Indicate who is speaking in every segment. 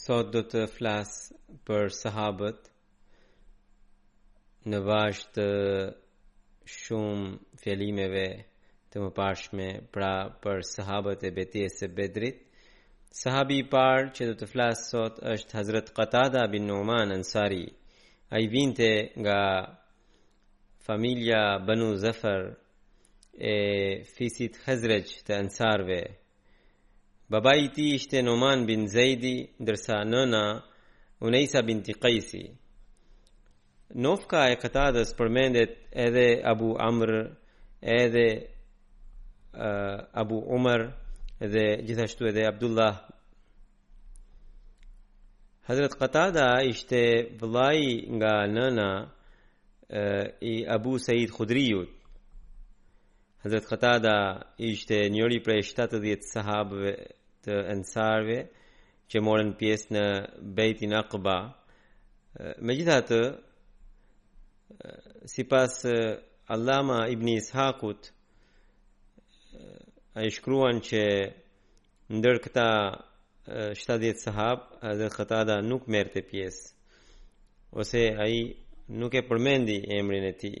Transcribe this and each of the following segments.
Speaker 1: Sot do të flas për sahabët në vazhdë të shumë fjalimeve të mëparshme pra për sahabët e betejës së Bedrit. Sahabi i parë që do të flas sot është Hazret Qatada bin Numan Ansari. Ai vinte nga familja Banu Zafar e fisit Hazrexh të Ansarve Babai i tij ishte Numan bin Zejdi, ndërsa nëna Unejsa binti Qejsi. Nofka e Qatadës përmendet edhe Abu Amr, edhe uh, Abu Umar dhe gjithashtu edhe Abdullah. Hazret Qatada ishte vëllai nga nëna uh, i Abu Said Khudriut. Hazrat Qatada ishte njëri prej 70 sahabëve të ensarëve që morën pjesë në Bejtin Aqba. Megjithatë, sipas Allama Ibni Ishakut, ai shkruan që ndër këta 70 sahabë, Hazrat Qatada nuk merrte pjesë, ose ai nuk e përmendi emrin e tij.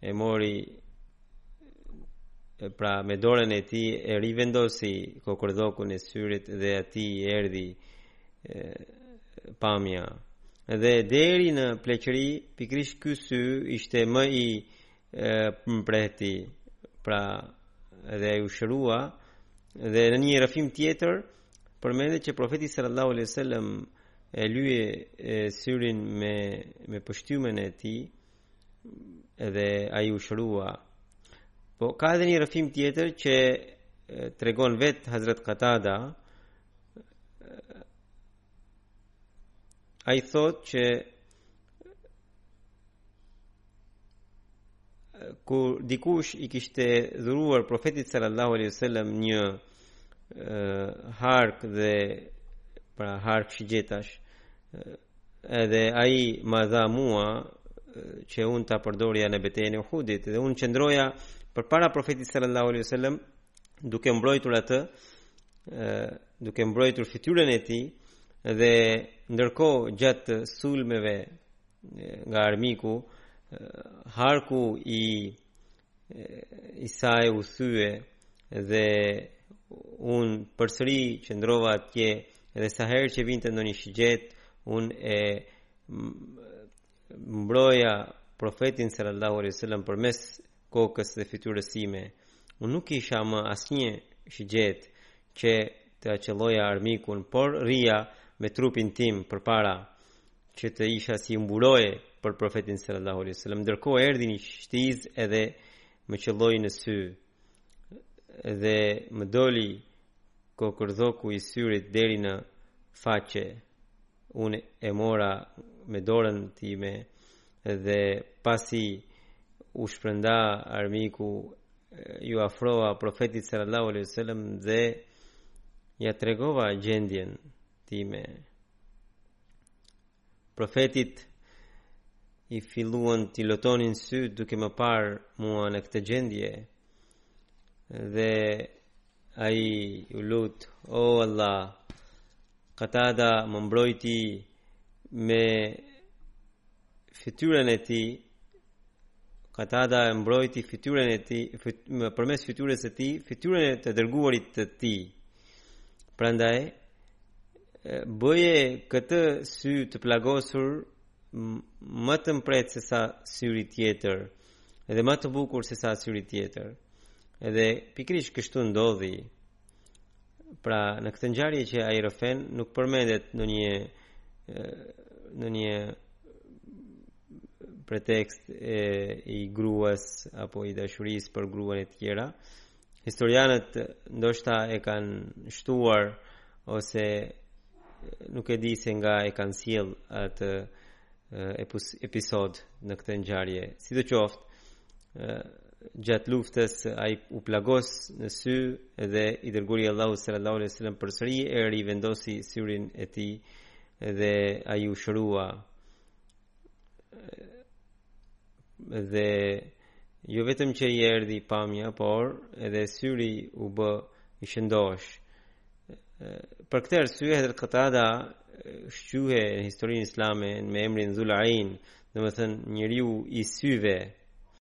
Speaker 1: e mori pra me dorën e tij e rivendosi kokërdhokun e syrit dhe atij i erdhi pamja dhe deri në pleqëri pikërisht ky sy ishte më i mprehti pra dhe ai u shërua dhe në një rrëfim tjetër përmendet që profeti sallallahu alejhi wasallam e leu syrin me me pështymën e tij Edhe ai u shërua. Po ka edhe një rrëfim tjetër që tregon vetë Hazrat Qatada ai thotë që ku dikush i kishte dhuruar profetit sallallahu alaihi wasallam një hark dhe pra hark shigjetash Edhe ai ma dha mua që unë ta përdorja në betejën e Uhudit dhe unë qëndroja përpara profetit sallallahu alaihi wasallam duke mbrojtur atë duke mbrojtur fytyrën e tij dhe ndërkohë gjatë sulmeve nga armiku harku i I saj u thye dhe unë përsëri qëndrova atje dhe sa herë që vinte ndonjë shigjetë unë e mbroja profetin sallallahu alaihi wasallam përmes kokës dhe fytyrës sime unë nuk kisha më asnjë shigjetë që ta qëlloja armikun por rrija me trupin tim përpara që të isha si mburojë për profetin sallallahu alaihi wasallam ndërkohë erdhi një shtizë edhe më qëlloi në sy dhe më doli kokërdhoku i syrit deri në faqe unë e mora me dorën time dhe pasi u shpërnda armiku iu afrova profetit sallallahu alaihi wasallam dhe ia tregova gjendjen time. Profetit i filluan t'i lotonin sytë duke më parë mua në këtë gjendje dhe ai u lut o Allah Katada më mbrojti me fytyrën e tij Katada e mbrojti fytyrën e tij fyt, përmes fytyrës së tij fytyrën e të dërguarit të tij prandaj bëje këtë sy të plagosur më të mprehtë se sa syri tjetër edhe më të bukur se sa syri tjetër edhe pikërisht kështu ndodhi Pra, në këtë ngjarje që ai rrëfen nuk përmendet ndonjë ndonjë pretekst e, i gruas apo i dashurisë për gruan e tjera. Historianët ndoshta e kanë shtuar ose nuk e di se nga e kanë sjellë atë episod në këtë ngjarje. Sidoqoftë, Gjatë luftës ai u plagos në sy dhe i dërguari i Allahut sallallahu alaihi wasallam përsëri e rivendosi syrin e tij dhe ai u shërua dhe jo vetëm që i erdhi pamja, por edhe syri u bë i shëndoshë. Për këtë arsye edhe Katada shquhet në historinë islame me emrin Dhul Ain, domethënë njeriu i syve.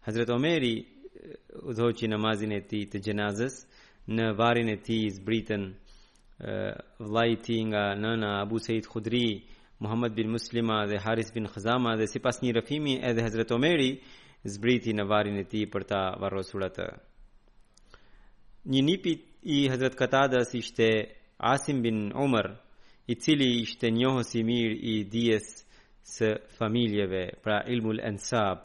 Speaker 1: Hazret Omeri udhëhoqi namazin e tij të xhenazës, në varrin e tij zbritën vëllai i tij nga nëna Abu Said Khudri, Muhammad bin Muslima dhe Haris bin Khazama dhe sipas një rrëfimi edhe Hazret Omeri zbriti në varrin e tij për ta varrosur atë. Një nip i Hazret Katadas ishte Asim bin Umar, i cili ishte njohës i mirë i dijes së familjeve, pra ilmul ensab.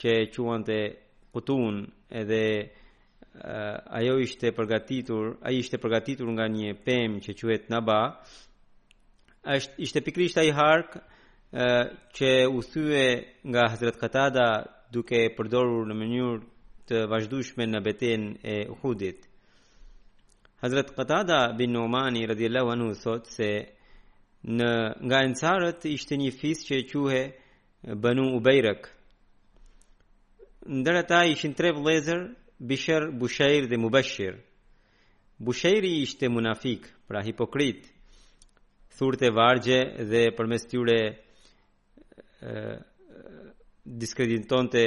Speaker 1: që e quante Kutum edhe ajo ishte përgatitur, ai ishte përgatitur nga një pemë që quhet Naba. Është ishte pikërisht ai hark që u thye nga Hazrat Qatada duke e përdorur në mënyrë të vazhdueshme në betejën e Uhudit. Hazrat Qatada bin Numani radhiyallahu anhu thotë se në nga ensarët ishte një fis që quhej Banu Ubejrek. Ndër ata ishin tre vëllezër, Bishr, Bushejr dhe Mubashir. Bushejri ishte munafik, pra hipokrit, thurte vargje dhe përmes tyre diskreditonte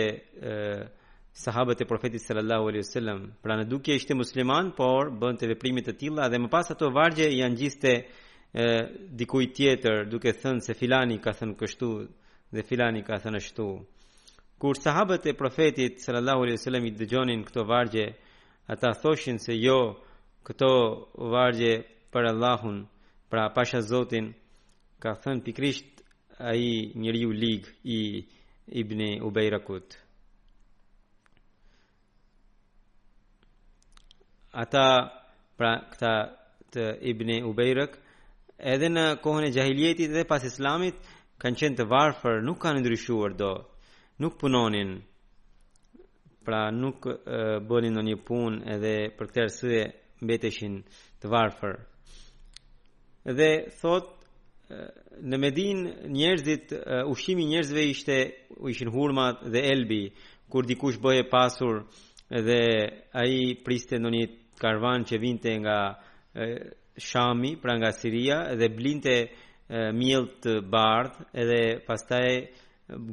Speaker 1: sahabët e profetit sallallahu alaihi wasallam. Pra në dukje ishte musliman, por bënte veprime të tilla dhe më pas ato vargje ia ngjiste dikujt tjetër duke thënë se filani ka thënë kështu dhe filani ka thënë ashtu. Kur sahabët e profetit sallallahu alaihi wasallam i dëgjonin këto vargje, ata thoshin se jo këto vargje për Allahun, pra pasha Zotin, ka thënë pikërisht ai njeri i lig i Ibn Ubejrekut. ata pra këta të Ibn Ubejrek edhe në kohën e xhahilijetit dhe pas islamit kanë qenë të varfër, nuk kanë ndryshuar dot. Nuk punonin. Pra nuk bënin ndonjë punë edhe për këtë arsye mbeteshin të varfër. Dhe thotë në Medinë njerëzit ushqimi i njerëzve ishte ishin hurmat dhe elbi kur dikush bëhej i pasur dhe ai priste ndonjë karvan që vinte nga Shami, pra nga Siria dhe blinte miell të bardhë edhe pastaj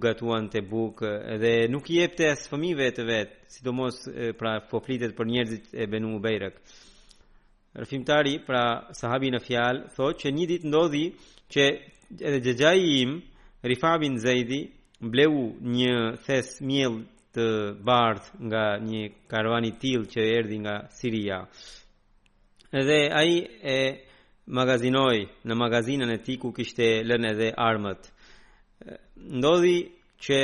Speaker 1: gatuante bukë dhe nuk i jepte as fëmijëve të vet, sidomos pra po flitet për njerëzit e Benu Ubejrek. Rrëfimtari, pra sahabi në fjalë, thotë që një ditë ndodhi që edhe xhaxhai im, Rifa bin Zejdi, bleu një thes miell të bardhë nga një karvan i tillë që erdhi nga Siria. Edhe ai e magazinoi në magazinën e tij ku kishte lënë edhe armët. Ndodhi Që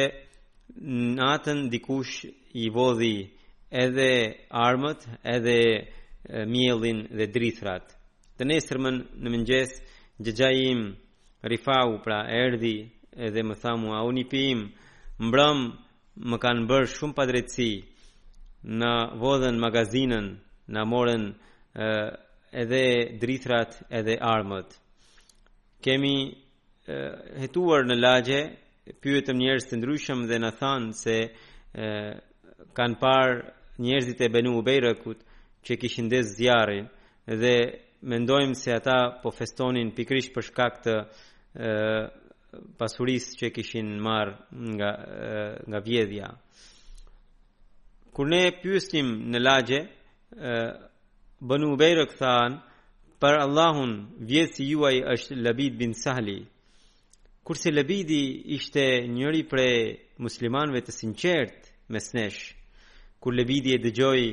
Speaker 1: natën dikush i vodhi edhe armët, edhe miellin dhe drithrat. Të nesërmen në mëngjes, xhaxhai im Rifau pra erdhi edhe më tha mua, o nipi im, mbrëmë më kanë bërë shumë padrejtësi, na vodhën magazinën, na morën edhe drithrat edhe armët. Kemi hetuar në lagje, pyetëm njerëz të ndryshëm dhe na thanë se e, kanë parë njerëzit e Banu Ubejrakut që kishin ndezur zjarrin dhe mendojmë se ata po festonin pikërisht për shkak të pasurisë që kishin marrë nga e, nga vjedhja. Kur ne pyesnim në lagje, Banu Ubejrak thanë, për Allahun vjedhësi juaj është Labid bin Sahli. Kurse Labidi ishte njëri prej muslimanëve të sinqertë mes nesh. Kur Labidi e dëgjoi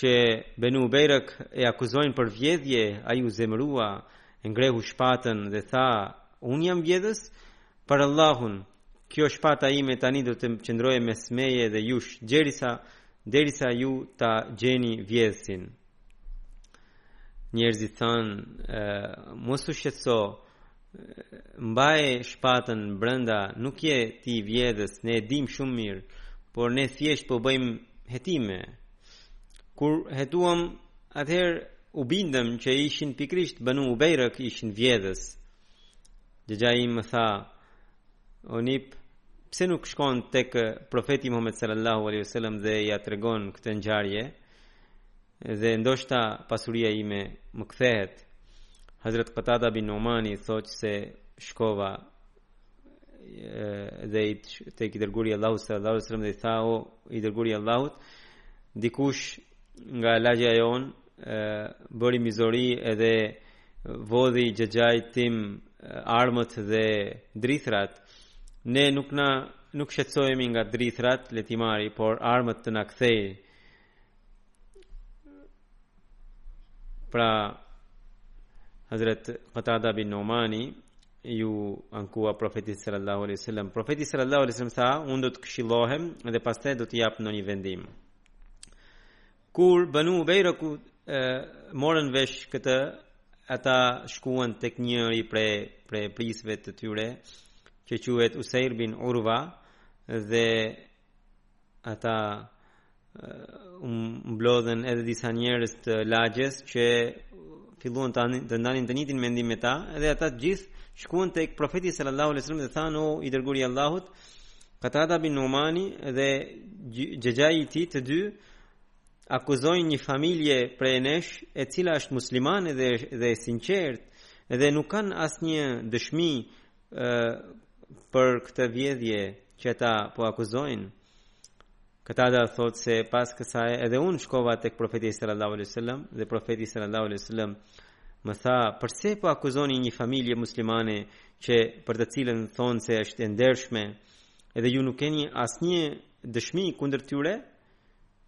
Speaker 1: që Banu Ubejrak e akuzojnë për vjedhje, ai u zemërua, e ngrehu shpatën dhe tha, unë jam vjedhës, për Allahun, Kjo shpata ime tani do të qëndrojë mes meje dhe jush, gjerisa derisa ju ta gjeni vjedhësin. Njerëzit thanë, mos u shqetëso, mbaje shpatën brenda, nuk je ti vjedhës, ne e dimë shumë mirë, por ne thjesht po bëjmë hetime. Kur hetuam, atëherë u bindëm që ishin pikërisht Banu Ubejrak ishin vjedhës. Xhaxhai im më tha, o nip, pse nuk shkon tek profeti Muhammed sallallahu alaihi wasallam dhe ia tregon këtë ngjarje dhe ndoshta pasuria ime më kthehet. Hazrat Qatada bin Numani thotë se shkova dhe tek i dërguari i Allahut sallallahu alaihi wasallam dhe i thashë o i dërguari i Allahut dikush nga lagja jonë bëri mizori edhe vodhi xhaxhait tim armët dhe drithërat. Ne nuk na nuk shqetësohemi nga drithërat le t'i marrë, por armët të na kthejë. Pra Hazrat Qatada bin Numani iu ankua profetit sallallahu alaihi wasallam. Profeti sallallahu alaihi wasallam tha, unë do të këshillohem dhe pastaj do të jap ndonjë vendim. Kur Banu Ubejraku morën vesh këtë, ata shkuan tek njëri prej prej prijësve të tyre, që quhet Usair bin Urva dhe ata u mblodhën edhe disa njerëz të lagjes që filluan të, të ndanin të njëjtin mendim me ta, edhe ata të gjithë shkuan tek profeti sallallahu alaihi wasallam dhe thanë o i dërguari i Allahut, Qatada bin Numani dhe xhaxhai i tij të dy akuzojnë një familje prej nesh e cila është muslimane dhe, dhe e sinqertë dhe nuk kanë asnjë dëshmi e, për këtë vjedhje që ata po akuzojnë. Katada thotë se pas kësaj edhe unë shkova tek profeti sallallahu alaihi sallam dhe profeti sallallahu alaihi sallam më tha përse po akuzoni një familje muslimane që për të cilën thonë se është e ndershme Edhe ju nuk keni asnjë dëshmi kundër tyre?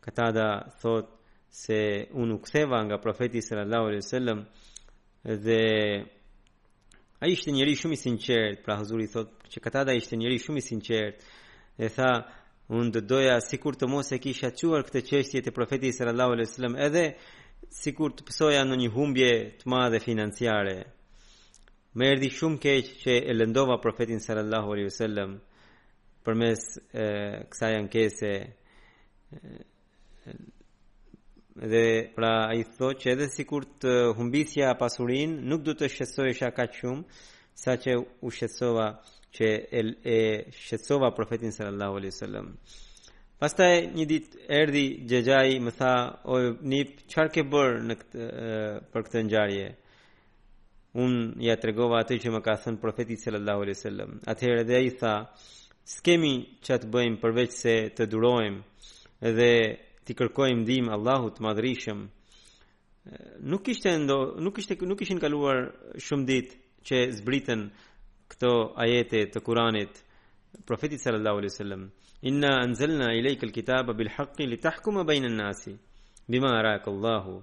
Speaker 1: Katada thotë se unë u ktheva nga profeti sallallahu alaihi wasallam dhe ai ishte njeri shumë i sinqertë, pra Hazuri thotë që Katada ishte njeri shumë i sinqertë dhe tha unë do doja sikur të mos e kisha çuar këtë çështje te profeti sallallahu alaihi wasallam edhe sikur të pësoja ndonjë humbje të madhe financiare. Më erdhi shumë keq që e lëndova profetin sallallahu alaihi wasallam përmes kësaj ankese dhe pra ai thotë që edhe sikur të humbisja pasurinë nuk do të shqetësohesha kaq shumë saqë u shqetësova që e, e shqetësova profetin sallallahu alaihi wasallam Pastaj një ditë erdhi xhaxhai më tha o nip çfarë ke bër në këtë për këtë ngjarje Unë ia tregova atë që më ka thënë profeti sallallahu alaihi wasallam. Atëherë dhe ai tha, "S'kemi ç'a të bëjmë përveç se të durojmë dhe t'i kërkojmë ndihmë Allahut të Madhërishëm." Nuk kishte ndo, nuk kishte nuk kishin kaluar shumë ditë që zbritën këto ajete të Kuranit profetit sallallahu alaihi wasallam inna anzalna ilayka alkitaba bilhaqqi litahkuma bayna an-nasi bima araka Allahu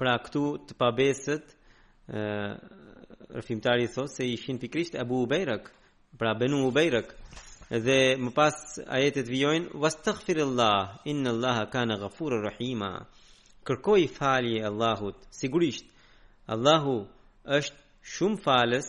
Speaker 1: Pra këtu të pabesët, rrëfimtari thotë se ishin pikërisht Abu Ubejrak, pra Benu Ubejrak, dhe më pas ajetet vijojnë, wastaghfirillah, inna Allaha kana ghafurar rahima, kërkoji falje Allahut, sigurisht, Allahu është shumë falës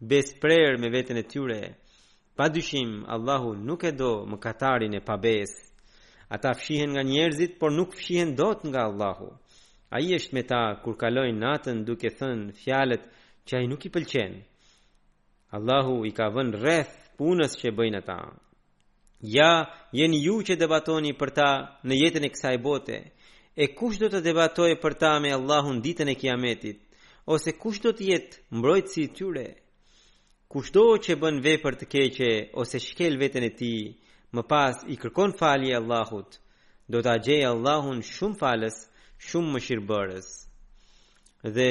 Speaker 1: Besëprerë me veten e tyre. Pa dyshim, Allahu nuk e do mëkatarin e pabesë. Ata fshihen nga njerëzit, por nuk fshihen dot nga Allahu. Ai është me ta kur kalojnë natën duke thënë fjalët që ai nuk i pëlqen. Allahu i ka vënë rreth punës që bëjnë ata. Ja, jeni ju që debatoni për ta në jetën e kësaj bote. E kush do të debatojë për ta me Allahun ditën e Kiametit? Ose kush do të jetë mbrojtësi i tyre? Kushdo që bën vepër të keqe ose shkel veten e tij, më pas i kërkon falje Allahut, do ta gjejë Allahun shumë falës, shumë mëshirbërës. Dhe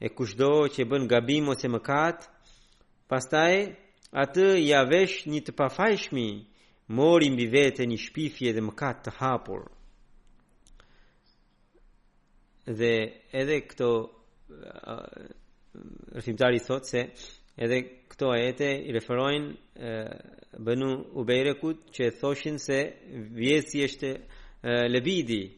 Speaker 1: E kushdo që bën gabim ose mëkat, pastaj atë ia vesh një të pafajshmi, mori mbi vete një shpifje dhe mëkat të hapur. Dhe edhe këto rrëfimtari thotë se edhe këto ajete i referojnë Banu Ubejrekut që thoshin se vjedhësi është Lebidi,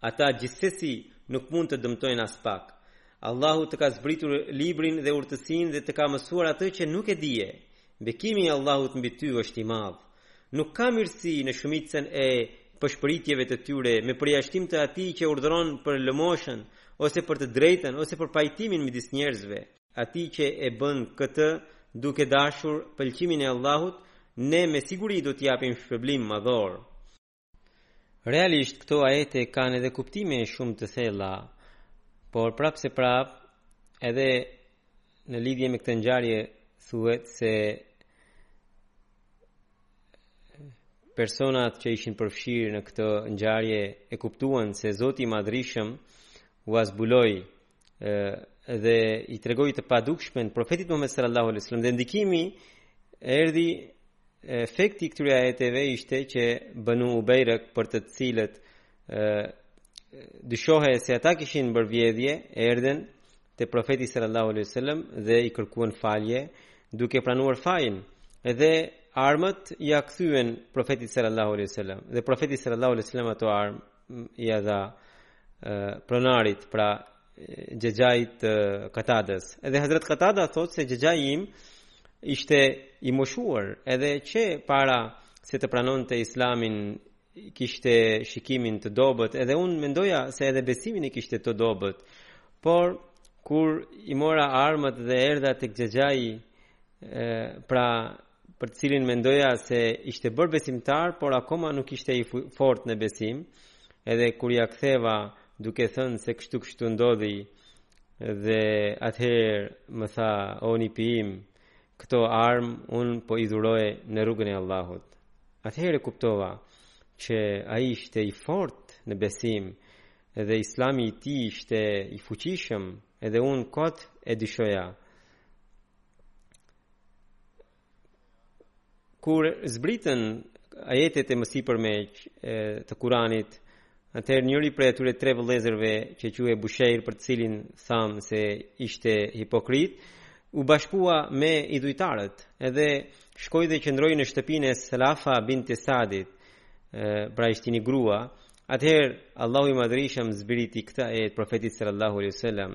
Speaker 1: Ata gjithsesi nuk mund të dëmtojnë aspak. Allahu të ka zbritur librin dhe urtësinë dhe të ka mësuar atë që nuk e dije. Bekimi i Allahut mbi ty është i madh. Nuk ka mirësi në shumicën e pëshpëritjeve të tyre me përjashtim të atij që urdhëron për lëmoshën ose për të drejtën ose për pajtimin midis njerëzve. Atij që e bën këtë duke dashur pëlqimin e Allahut, ne me siguri do t'i japim shpërblim madhor. Realisht këto ajete kanë edhe kuptime shumë të thella, por prapë se prapë edhe në lidhje me këtë ngjarje thuhet se personat që ishin përfshirë në këtë ngjarje e kuptuan se Zoti i Madhrishëm ua zbuloi dhe i tregoi të padukshmen profetit Muhammed sallallahu alaihi wasallam dhe ndikimi erdhi efekti i këtyre ajeteve ishte që Banu Ubayrak për të cilët dyshohej se ata kishin bërë vjedhje erdhën te profeti sallallahu alaihi wasallam dhe i kërkuan falje duke pranuar fajin dhe armët ia kthyen profetit sallallahu alaihi wasallam dhe profeti sallallahu alaihi wasallam ato armë ia dha pronarit pra xhaxhait të Katadës. Edhe Hazrat Katada thotë se xhaxhai im ishte i moshuar, edhe që para se të pranonte Islamin kishte shikimin të dobët, edhe unë mendoja se edhe besimin e kishte të dobët. Por kur i mora armët dhe erdha tek xhaxhai pra për të cilin mendoja se ishte bërë besimtar, por akoma nuk ishte i fort në besim, edhe kur ia ktheva duke thënë se kështu kështu ndodhi dhe atëherë më tha o nipi im këto armë unë po i dhuroj në rrugën e Allahut. Atëherë kuptova që ai ishte i fort në besim edhe islami i tij ishte i fuqishëm edhe unë kot e dyshoja. Kur zbritën ajetet e mësipërme të Kuranit, atëherë njëri prej atyre tre vëllezërve që quhej Bushejr për të cilin thamë se ishte hipokrit, u bashkua me idhujtarët edhe shkoi dhe qëndroi në shtëpinë e Selafa bint Sadit, pra ishte një grua, atëherë Allahu i madhrishëm zbriti këtë ajet profetit sallallahu alaihi sallam,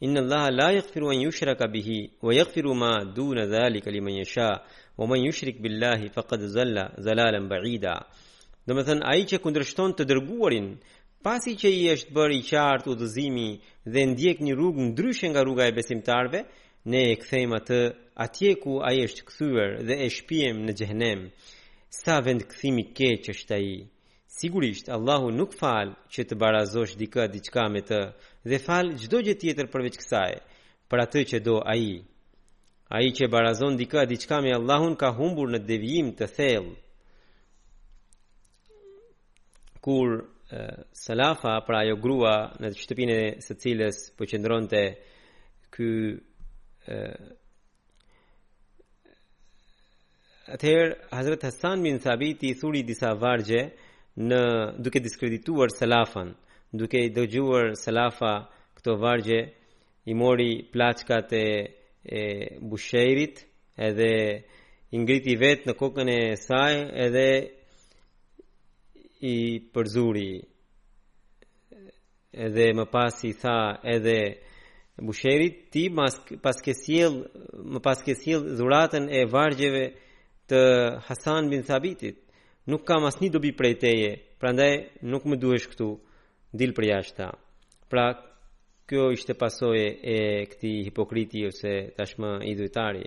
Speaker 1: Inna Allaha la yaghfiru an yushraka bihi wa yaghfiru ma duna zalika liman yasha wa man yushrik billahi faqad zalla zalalan ba'ida. Domethënë ai që e kundërshton të dërguarin, pasi që i është bërë i qartë udhëzimi dhe ndjek një rrugë ndryshe nga rruga e besimtarëve, ne e kthejmë atë atje ku ai është kthyer dhe e shpiem në xhehenem. Sa vendkthim i keq është ai. Sigurisht, Allahu nuk fal që të barazosh dikë diçka me të dhe fal çdo gjë tjetër përveç kësaj, për atë që do Ai. Ai që barazon dikë diçka me Allahun ka humbur në devijim të thellë.
Speaker 2: Kur Salafa, pra ajo grua në shtëpinë e së cilës po qëndronte ky Atëherë Hazrat Hasan bin Thabit i thuri disa vargje në duke diskredituar Salafan, duke i dëgjuar Salafa këto vargje i mori plaçkat e, e Bushairit edhe i ngriti vetë në kokën e saj edhe i përzuri Edhe më pas i tha edhe Bushairit, ti ma paske sjell, më paske sjell dhuratën e vargjeve të Hasan bin Thabitit. Nuk kam asnjë dobi prej teje, prandaj nuk më duhesh këtu. Dil përjashta. Pra, kjo ishte pasojë e këtij hipokriti ose tashmë idhujtari.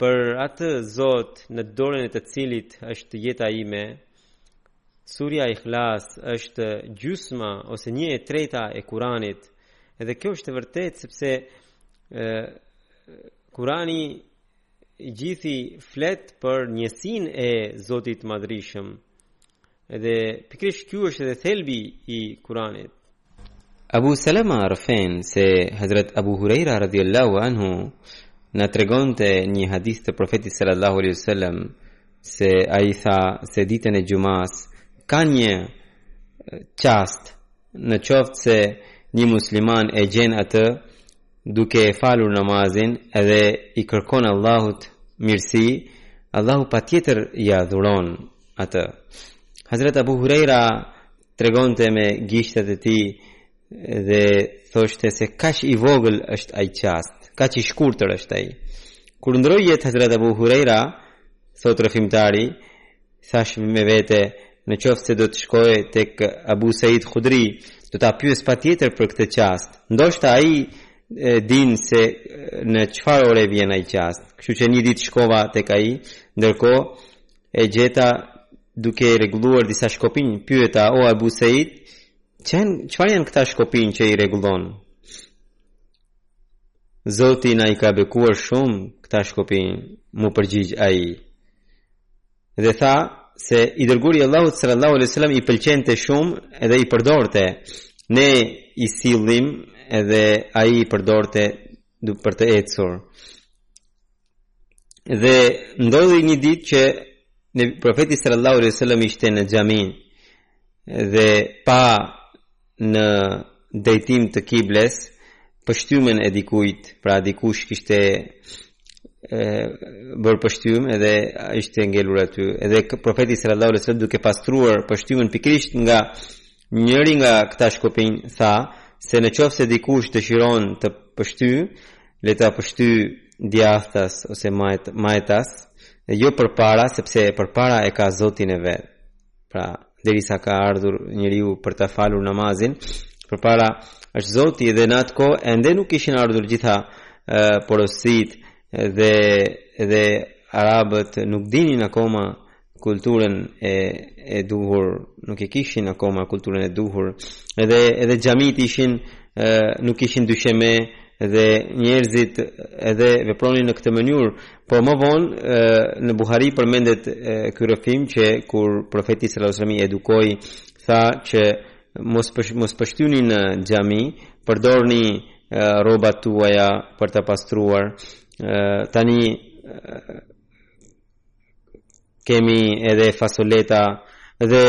Speaker 2: Për atë Zot në dorën e të cilit është jeta ime, Surja Ikhlas është gjysma ose një e treta e Kuranit. Edhe kjo është e vërtetë sepse ë Kurani i gjithi flet për njësinë e Zotit Madhrishëm. Edhe pikërisht kjo është edhe thelbi i Kuranit.
Speaker 1: Abu Salama rrëfen se Hazret Abu Hurejra radiallahu anhu na tregonte një hadith të profetit sallallahu alaihi sallam se ai tha se ditën e xhumas ka një çast Në qoftë se një musliman e gjen atë duke e falur namazin edhe i kërkon Allahut mirësi, Allahu patjetër ia dhuron atë. Hazret Abu Hurejra tregonte me gishtat e tij dhe thoshte se kaq i vogël është ai çast, kaq i shkurtër është ai. Kur ndërroi jetë Hazret Abu Hurejra, thotë rrëfimtari, Thashë me vete, në qoftë se do të shkoj tek Abu Said Khudri, do ta pyes patjetër për këtë çast. Ndoshta ai din se në çfarë ore vjen ai çast. Kështu që një ditë shkova tek ai, ndërkohë e gjeta duke i rregulluar disa shkopinj, pyeta o Abu Said, "Çan, çfarë janë këta shkopinj që i rregullon?" Zoti na i ka bekuar shumë këta shkopinj, m'u përgjigj ai. Dhe tha se i dërguari i Allahut sallallahu alaihi wasallam i pëlqente shumë edhe i përdorte. Ne i sillim edhe ai i përdorte për të ecur. Dhe ndodhi një ditë që profeti sallallahu alaihi wasallam ishte në xhami dhe pa në drejtim të kibles pështymen e dikujt, pra dikush kishte bërë pështymë edhe ishte ngelur aty. Edhe profeti sallallahu alaihi wasallam duke pastruar pështymen pikërisht nga Njëri nga këta shkopinj tha se në qoftë se dikush dëshiron të pështyjë, le të pështyjë djathtas ose majt, majtas, jo përpara sepse përpara e ka Zotin e vet. Pra, derisa ka ardhur njeriu për ta falur namazin, përpara është Zoti dhe në atë kohë ende nuk kishin ardhur gjitha porositë dhe dhe arabët nuk dinin akoma kulturën e e duhur nuk e kishin akoma kulturën e duhur edhe edhe xhamitë ishin e, nuk kishin dysheme dhe njerëzit edhe vepronin në këtë mënyrë po më vonë në Buhari përmendet ky rrëfim që kur profeti sallallahu alajhi wasallam edukoi tha që mos pësh, mos pështyni në xhami përdorni rrobat tuaja për të pastruar tani kemi edhe faculeta dhe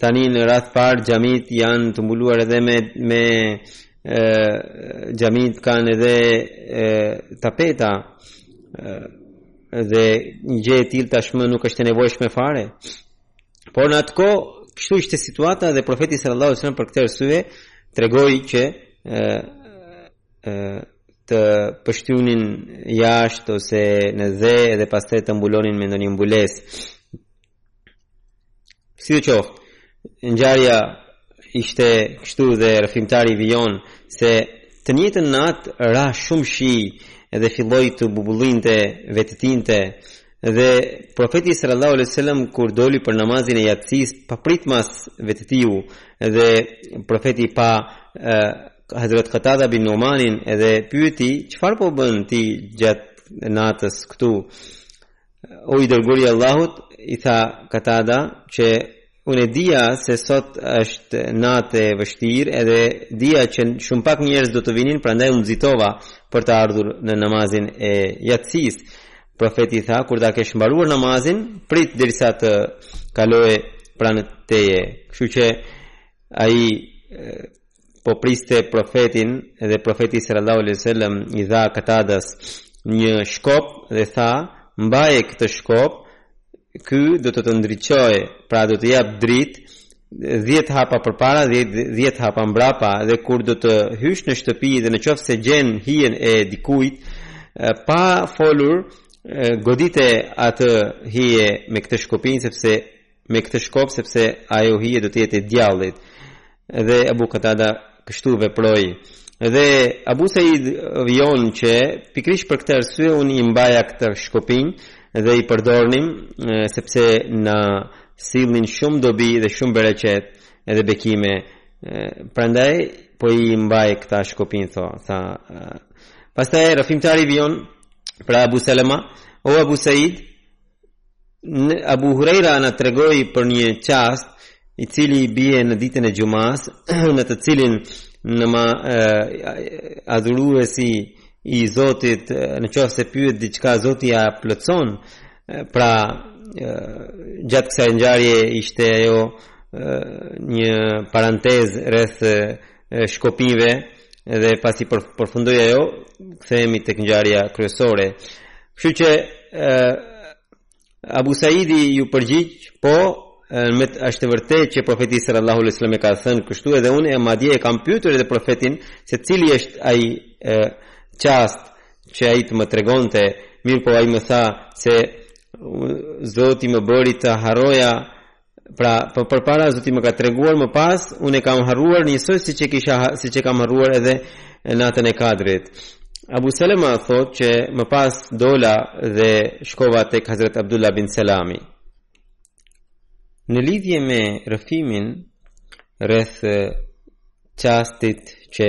Speaker 1: tani në radhë të parë xhamitë janë të mbuluar edhe me me xhamitë kanë edhe tapeta dhe një gjë e tillë tashmë nuk është e nevojshme fare. Por në atë kohë kështu ishte situata dhe profeti sallallahu alajhi wasallam për këtë arsye tregoi që të pështynin jashtë ose në dhe edhe pastaj ta mbulonin me ndonjë mbulesë. Sido qoftë, ngjarja ishte kështu dhe rrëfimtari vijon se të njëtën natë ra shumë shi edhe filloi të bubullinte vetëtinte dhe profeti sallallahu alaihi wasallam kur doli për namazin e jacisë papritmas vetëtiu dhe profeti pa Hazrat Qatada bin Numanin edhe pyeti, çfarë po bën ti gjatë natës këtu? O i dërguari i Allahut, i tha Qatada që unë dija se sot është natë e vështirë edhe dija që shumë pak njerëz do të vinin, prandaj unë nxitova për të ardhur në namazin e jacisë. Profeti i tha, kur ta kesh mbaruar namazin, prit derisa të kaloj pranë teje. Kështu që ai po priste profetin dhe profeti sallallahu alaihi wasallam i dha Katadas një shkop dhe tha mbaje këtë shkop ky do të të ndriçojë pra do të japë dritë 10 hapa përpara 10 hapa mbrapa dhe kur do të hysh në shtëpi dhe në qoftë se gjen hijen e dikujt pa folur godite atë hije me këtë shkopin sepse me këtë shkop sepse ajo hije do të jetë e djallit dhe Abu Qatada kështu veproi dhe Abu Said vijon që pikërisht për këtë arsye unë i mbaja këta shkopinj dhe i përdornim sepse na sillnin shumë dobi dhe shumë bereqet edhe bekime prandaj po i mbaj këta shkopinj tho tha pastaj rrëfimtari vijon pra Abu Salama o Abu Said Në Abu Huraira na tregoi për një çast i cili bie në ditën e xhumasë në të cilin në ma adhuruesi i Zotit në qoftë se pyet diçka Zoti ia plotëson pra gjatë kësaj ngjarje ishte ajo një parantezë rreth shkopinjve dhe pasi përfundoi ajo, kthehemi tek ngjarja kryesore. Kështu që Abu Saidi iu përgjigj, po me është e vërtetë që profeti sallallahu alaihi wasallam e ka thënë kështu edhe unë e madje e kam pyetur edhe profetin se cili është ai çast që ai të më tregonte, mirëpo ai më tha se Zoti më bëri të harroja Pra, përpara Zoti më ka treguar më pas, unë e kam harruar njësoj siç e kisha siç e kam harruar edhe natën e Kadrit. Abu Salama thotë që më pas dola dhe shkova tek Hazrat Abdullah bin Salami. Në lidhje me rrëfimin rreth çastit që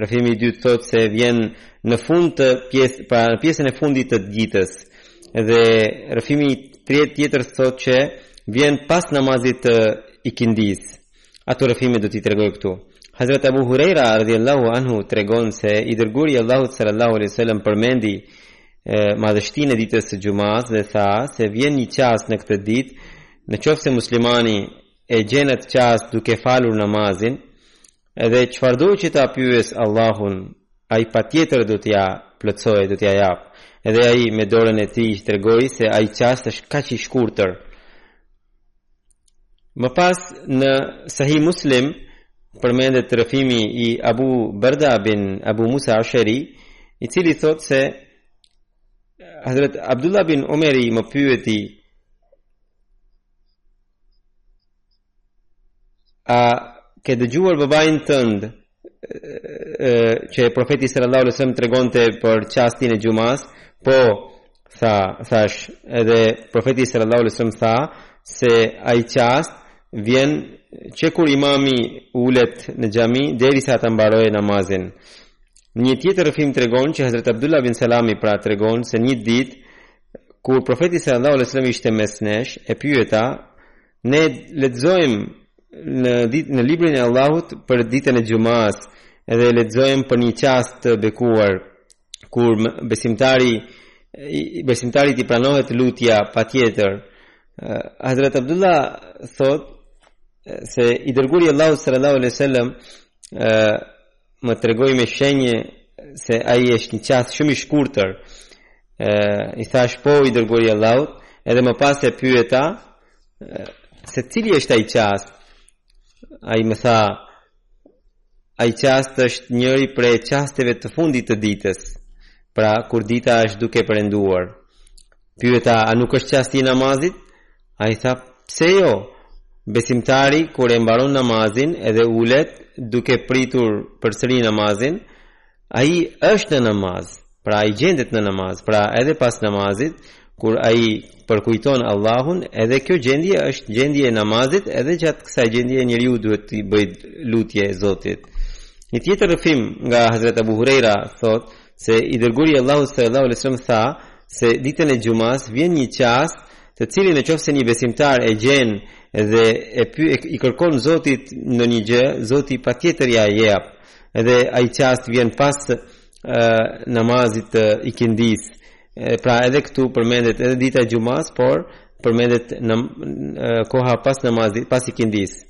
Speaker 1: Rrëfimi i dytë thotë se vjen në fund të pjesë, pra në pjesën e fundit të ditës. Dhe rrëfimi i tretë tjetër thotë që vjen pas namazit të ikindisë. Ato rrëfime do t'i tregoj këtu. Hazrat Abu Huraira radhiyallahu anhu tregon se i dërguari i Allahut sallallahu alaihi wasallam përmendi madhështinë e ditës së xhumasë dhe tha se vjen një çast në këtë ditë në qoftë se muslimani e gjen atë çast duke falur namazin Edhe çfarëdo që ta pyes Allahun, Ai patjetër do t'ia plotësojë, do t'ia japë. Edhe ai me dorën e tij tregoi se ai çast është kaq i shkurtër. Më pas në Sahih Muslim përmendet rrëfimi i Abu Barda bin Abu Musa Asheri, i cili thotë se Hazret Abdullah bin Omeri më pyeti A ke dëgjuar babain tënd që profeti sallallahu alajhi wasallam tregonte për çastin e xhumasë? Po, tha, thashë, edhe profeti sallallahu alajhi wasallam tha se ai çast vjen që kur imami ulet në xhami derisa ta mbarojë namazin. Në një tjetër rrëfim tregon që Hazret Abdullah bin Salami pra tregon se një ditë kur profeti sallallahu alajhi wasallam ishte mes nesh e pyeta Ne lexojmë në librin e Allahut për ditën e xhumasë edhe lexojmë për një çast të bekuar kur besimtari besimtarit i pranohet lutja patjetër Hazrat Abdullah thotë se i dërguari i Allahut sallallahu alaihi wasallam Më tregoi me shenjë se ai është një çast shumë i shkurtër. Ë i thashë po i dërguari i Allahut, edhe më pas e pyeta se cili është ai çast. Ai më tha ai çast është njëri prej çasteve të fundit të ditës. Pra kur dita është duke perënduar. Pyeta a nuk është çasti i namazit? Ai tha, Pse jo? Besimtari kur e mbaron namazin edhe ulet duke pritur përsëri namazin, ai është në namaz. Pra ai gjendet në namaz. Pra edhe pas namazit, kur ai përkujton Allahun, edhe kjo gjendje është gjendje e namazit, edhe gjatë kësaj gjendje njeriu duhet t'i bëjë lutje Zotit. Një tjetër rrëfim nga Hazret Abu Hurejra thotë se i dërguari i Allahut sallallahu alaihi wasallam tha se ditën e xhumasë vjen një çast të cilin në qoftë se një besimtar e gjen dhe e py, e, i kërkon Zotit ndonjë gjë, Zoti patjetër ia jep, dhe ai çast vjen pas e, namazit e, ikindisë, e, pra edhe këtu përmendet edhe dita e xhumasë, por përmendet në e, koha pas namazit, pas ikindisë.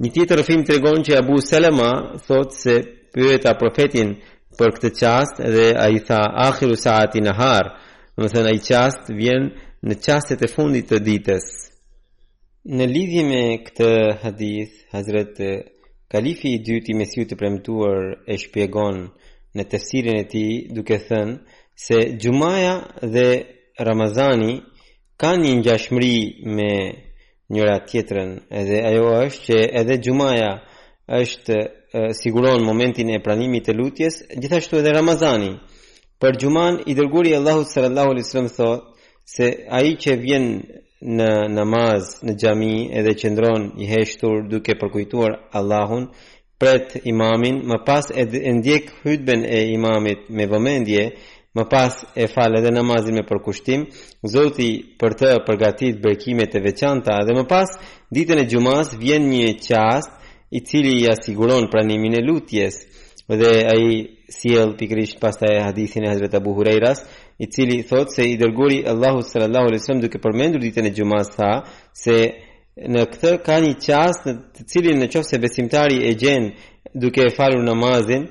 Speaker 1: Një tjetër rrëfim tregon që Abu Selema thotë se pyeta profetin për këtë çast dhe ai tha akhiru saati nahar, Domethënë, ai çast vjen në çastet e fundit të ditës. Në lidhje me këtë hadith, Hazret Kalifi i dytë i Mesihut të premtuar e shpjegon në tefsirin e tij duke thënë se Xhumaja dhe Ramazani kanë një ngjashmëri me njëra tjetrën edhe ajo është që edhe xhumaja është siguron momentin e pranimit të lutjes gjithashtu edhe ramazani për xhumanë i dërguari i Allahut sallallahu alaihi wasallam thotë se ai që vjen në namaz në xhami edhe qëndron i heshtur duke përkujtuar Allahun pret imamin, më pas e e ndjek hutben e imamit me vëmendje, më pas e fal edhe namazin me përkushtim, Zoti për të përgatit bekime të veçanta dhe më pas ditën e xhumasë vjen një çast i cili ia siguron pranimin e lutjes dhe ai sjell pikërisht pastaj hadithin e Hazrat Abu Hurairas i cili thotë se i dërguari i Allahut sallallahu alaihi wasallam duke përmendur ditën e xhumasë tha se Në këtë ka një çast në të cilin në qoftë se besimtari e gjen duke e falur namazin,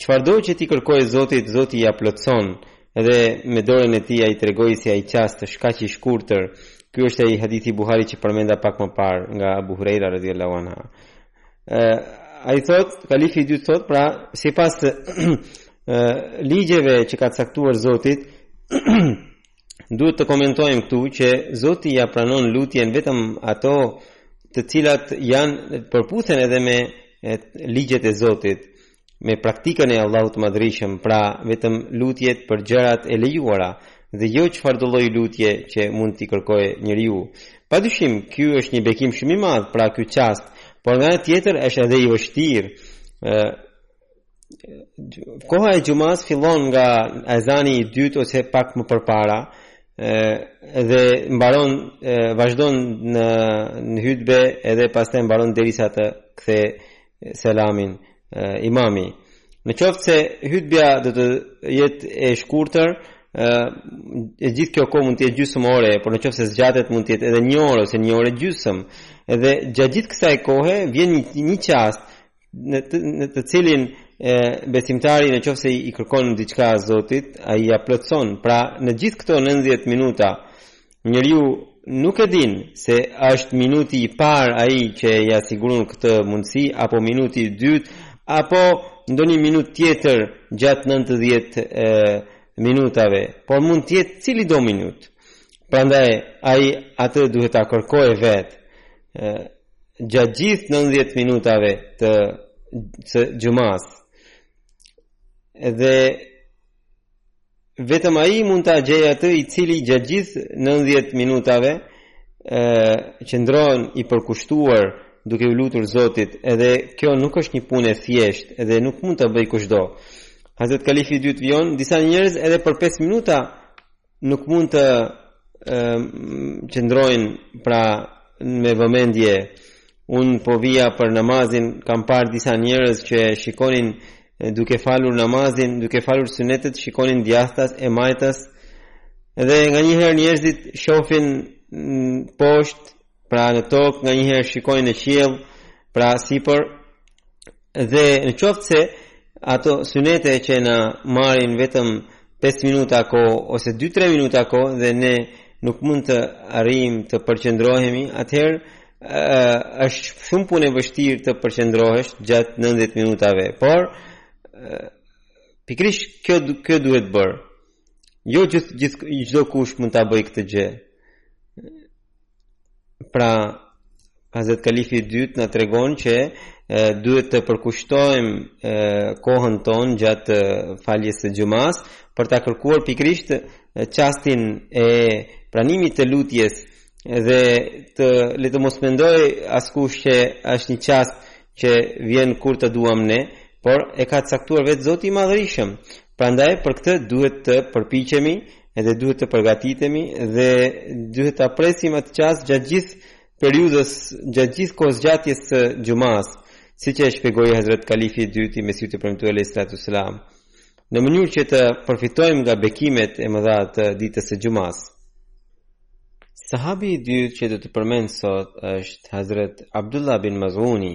Speaker 1: çfarëdo që t'i kërkojë Zotit, Zoti ia plotëson, edhe me dorën e tij ai tregoi se ai çast është kaq i shkurtër, Ky është ai hadithi i Buhariut që përmenda pak më parë nga Abu Huraira radhiyallahu anhu. Ë ai thotë, kalifi i dytë thotë, pra sipas ligjeve që ka caktuar Zoti, Duhet të komentojmë këtu që Zoti ia pranon lutjen vetëm ato të cilat janë përputhen edhe me ligjet e Zotit, me praktikën e Allahut të Madhërishëm, pra vetëm lutjet për gjërat e lejuara dhe jo çfarëdo lloj lutje që mund t'i kërkojë njeriu. Padyshim, ky është një bekim shumë i madh, pra ky çast, por nga ana tjetër është edhe i vështirë. koha e xhumasë fillon nga ezani i dytë ose pak më përpara dhe mbaron vazhdon në në hutbe edhe pastaj mbaron derisa ta kthejë selamin imami në qoftë se hutbja do të jetë e shkurtër e gjithë kjo kohë mund të jetë gjysmë ore, por në qoftë se zgjatet mund të jetë edhe një orë ose një orë e gjysmë. Edhe gjatë gjithë kësaj kohe vjen një, një çast në të, në të cilin e besimtari në qoftë se i kërkon diçka Zotit, ai ia plotëson. Pra, në gjithë këto 90 minuta, njeriu nuk e din se është minuti i parë ai që ia siguron këtë mundësi apo minuti i dytë apo ndonjë minutë tjetër gjatë 90 e, minutave, por mund të jetë cili do minutë. Prandaj ai atë duhet ta kërkojë vetë. gjatë gjithë 90 minutave të së xhumas. Dhe vetëm ai mund ta gjejë atë i cili gjatë gjithë 90 minutave ë qëndron i përkushtuar duke u lutur Zotit, edhe kjo nuk është një punë e thjeshtë, edhe nuk mund ta bëjë kushdo. Hazrat Kalifi i dytë vijon disa njerëz edhe për 5 minuta Nuk mund të qëndrojnë pra me vëmendje unë po vija për namazin kam parë disa njerëz që shikonin duke falur namazin duke falur synetet shikonin djathtas e majtas dhe nga një herë njerëzit shofin poshtë pra në tokë nga një herë shikonin në qiell pra sipër Dhe në qoftë se ato synete që na marrin vetëm 5 minuta kohë ose 2-3 minuta kohë dhe ne nuk mund të arrijmë të përqendrohemi, atëherë është shumë punë e vështirë të përqendrohesh gjatë 90 minutave, por pikërisht kjo kjo duhet bërë. Jo gjithë gjithë çdokush mund ta bëjë këtë gjë. Pra, Hazret Kalifi i dytë na tregon që e, duhet të përkushtojmë e, kohën tonë gjatë faljes së xhumas për ta kërkuar pikërisht çastin e pranimit të lutjes dhe të le të mos mendojë askush që është një çast që vjen kur të duam ne, por e ka caktuar vetë Zoti i Madhërishëm. Prandaj për këtë duhet të përpiqemi dhe duhet të përgatitemi dhe duhet ta presim atë çast gjatë gjithë periudhës, gjatë gjithë kohëzgjatjes së xhumas, siç e shpjegoi Hazrat Kalifi i dytë i Mesihut të Premtuar alayhi salatu wasalam. Në mënyrë që të përfitojmë nga bekimet e mëdha të ditës së xhumas. Sahabi i dytë që do të përmend sot është Hazrat Abdullah bin Mazuni.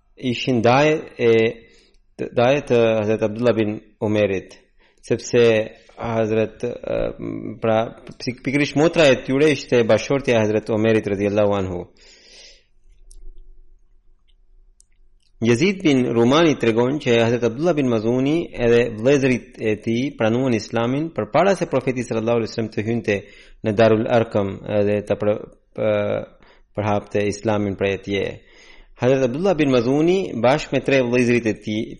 Speaker 1: ishin dajë e dajë të Hazret Abdullah bin Omerit sepse Hazret pra pikërisht motra e tyre ishte bashkëshortja e Hazret Omerit radhiyallahu anhu Jezid bin Rumani tregon që Hazret Abdullah bin Mazuni edhe vëllezërit e tij pranuan Islamin përpara se profeti sallallahu alaihi wasallam të hynte në Darul Arqam edhe ta përhapte islamin prej atje. Hazret Abdullah bin Mazuni bashkë me tre vëllezërit e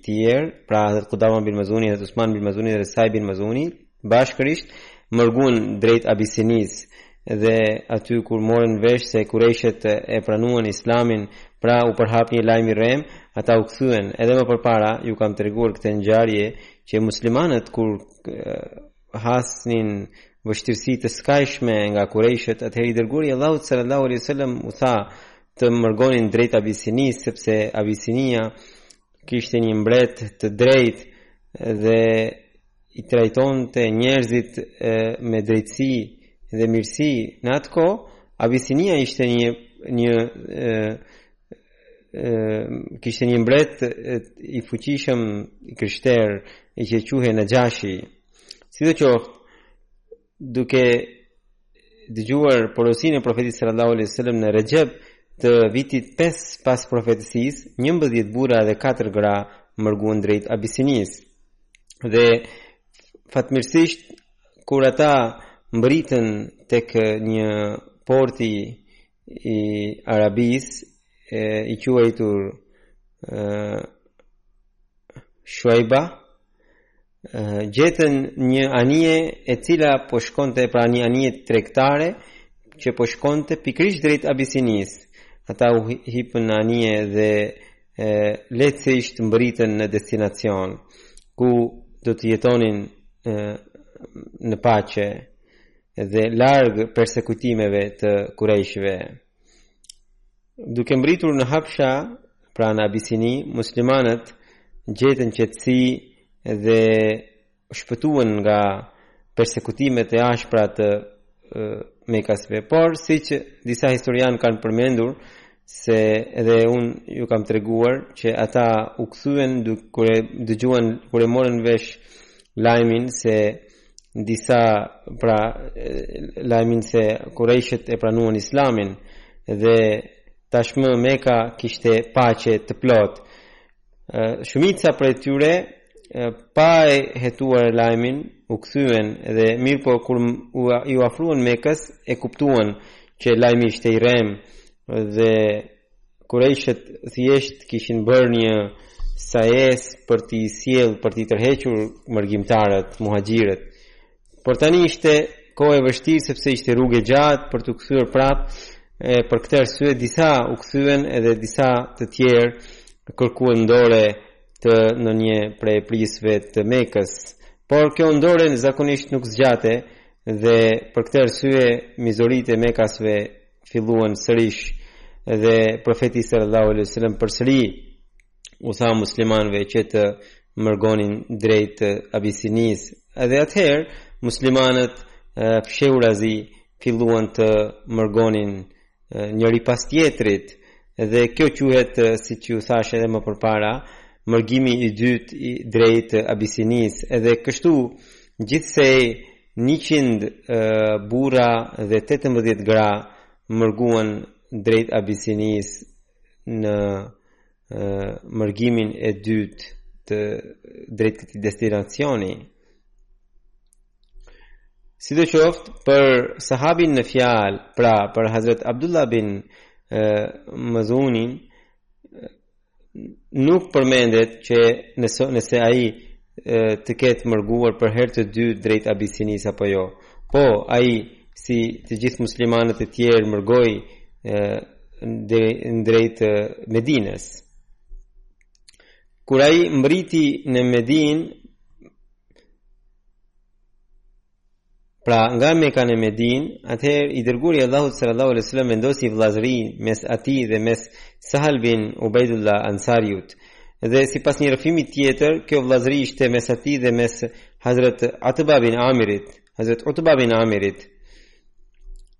Speaker 1: tjerë, pra Hazret Kudama bin Mazuni, Hazret Usman bin Mazuni dhe Saj bin Mazuni, bashkërisht mërguan drejt Abisinisë dhe aty kur morën vesh se kurejshët e pranuan islamin, pra u përhap një lajm i rremë, ata u kthyen. Edhe më përpara ju kam treguar këtë ngjarje që muslimanët kur hasnin vështirësi të skajshme nga kurejshët, atëherë i dërguari i Allahut sallallahu alaihi wasallam u tha të mërgonin drejt Abisinisë sepse Abisinia kishte një mbret të drejtë dhe i trajtonte njerëzit me drejtësi dhe mirësi në atë kohë Abisinia ishte një një kishte një mbret i fuqishëm, i krishterë që quhej Naxhashi. Sidoqoftë duke dëgjuar porosinë e profetit sallallahu alaihi wasallam në Rexhep të vitit 5 pas profetësisë 11 burra dhe 4 gra mërguan drejt Abisinisë dhe fatmirësisht kur ata mbërritën tek një porti i Arabisë, i quajtur Shuaiba gjetën, një anije e cila po shkonte pra një anije tregtare që po shkonte pikërisht drejt Abisinisë. Ata u hipën në anije dhe lehtësisht mbërritën në destinacion ku do të jetonin në paqe. dhe larg persekutimeve të kurejshve. Duke mbërritur në Habsha, pra në Abisini, muslimanët gjetën qetësi dhe shpëtuan nga persekutimet e ashpra të mekasve. Por, siç disa historianë kanë përmendur, se edhe unë ju kam treguar, që ata u kthyen kur dëgjuan, kur e morën vesh lajmin se disa pra lajmin se kurejshët e pranuan islamin dhe tashmë Meka kishte paqe të plotë. Shumica prej tyre pa e hetuar lajmin u kthyen dhe mirëpo kur iu afruan Mekës e kuptuan që lajmi ishte i rremë dhe Kurejshët thjesht kishin bërë një sajesë për t'i sjellë, për t'i tërhequr mërgimtarët, muhaxhirët. Por tani ishte kohë e vështirë sepse ishte rrugë e gjatë për t'u kthyer prapë. E për këtë arsye disa u kthyen edhe disa të tjerë kërkuan ndore të ndonjë prej prijësve të Mekës. Por kjo ndore zakonisht nuk zgjaste dhe për këtë arsye mizoritë e Mekasve filluan sërish dhe profeti sallallahu alaihi wasallam përsëri u tha muslimanëve që të mërgonin drejt Abisinisë. Edhe atëherë muslimanët fshehurazi filluan të mërgonin njëri pas tjetrit dhe kjo quhet siç ju thashë edhe më përpara mërgimi i dytë drejt Abisinisë. Edhe kështu gjithsej Njëqind burra dhe tetëmbëdhjetë gra mërguan drejt Abisinisë në mërgimin e dytë drejt këtij destinacioni. Sidoqoftë për sahabin në fjalë, pra për Hazrat Abdullah bin Mazunin, nuk përmendet që nëse nëse ai të ketë mërguar për herë të dytë drejt Abisinisë apo jo. Po, ai si të gjithë muslimanët e tjerë mërgoi drejt Medinës. Kur ai mbërriti në Medinë, Pra, nga Meka në Medinë, atëherë i dërguari i Allahut sallallahu alaihi wasallam vendosi vëllazëri mes atij dhe mes Sahal bin Ubaidullah Ansariut. Dhe sipas një rrëfimi tjetër, kjo vëllazëri ishte mes atij dhe mes Hazrat Atba bin Amirit, Hazrat Utba bin Amirit.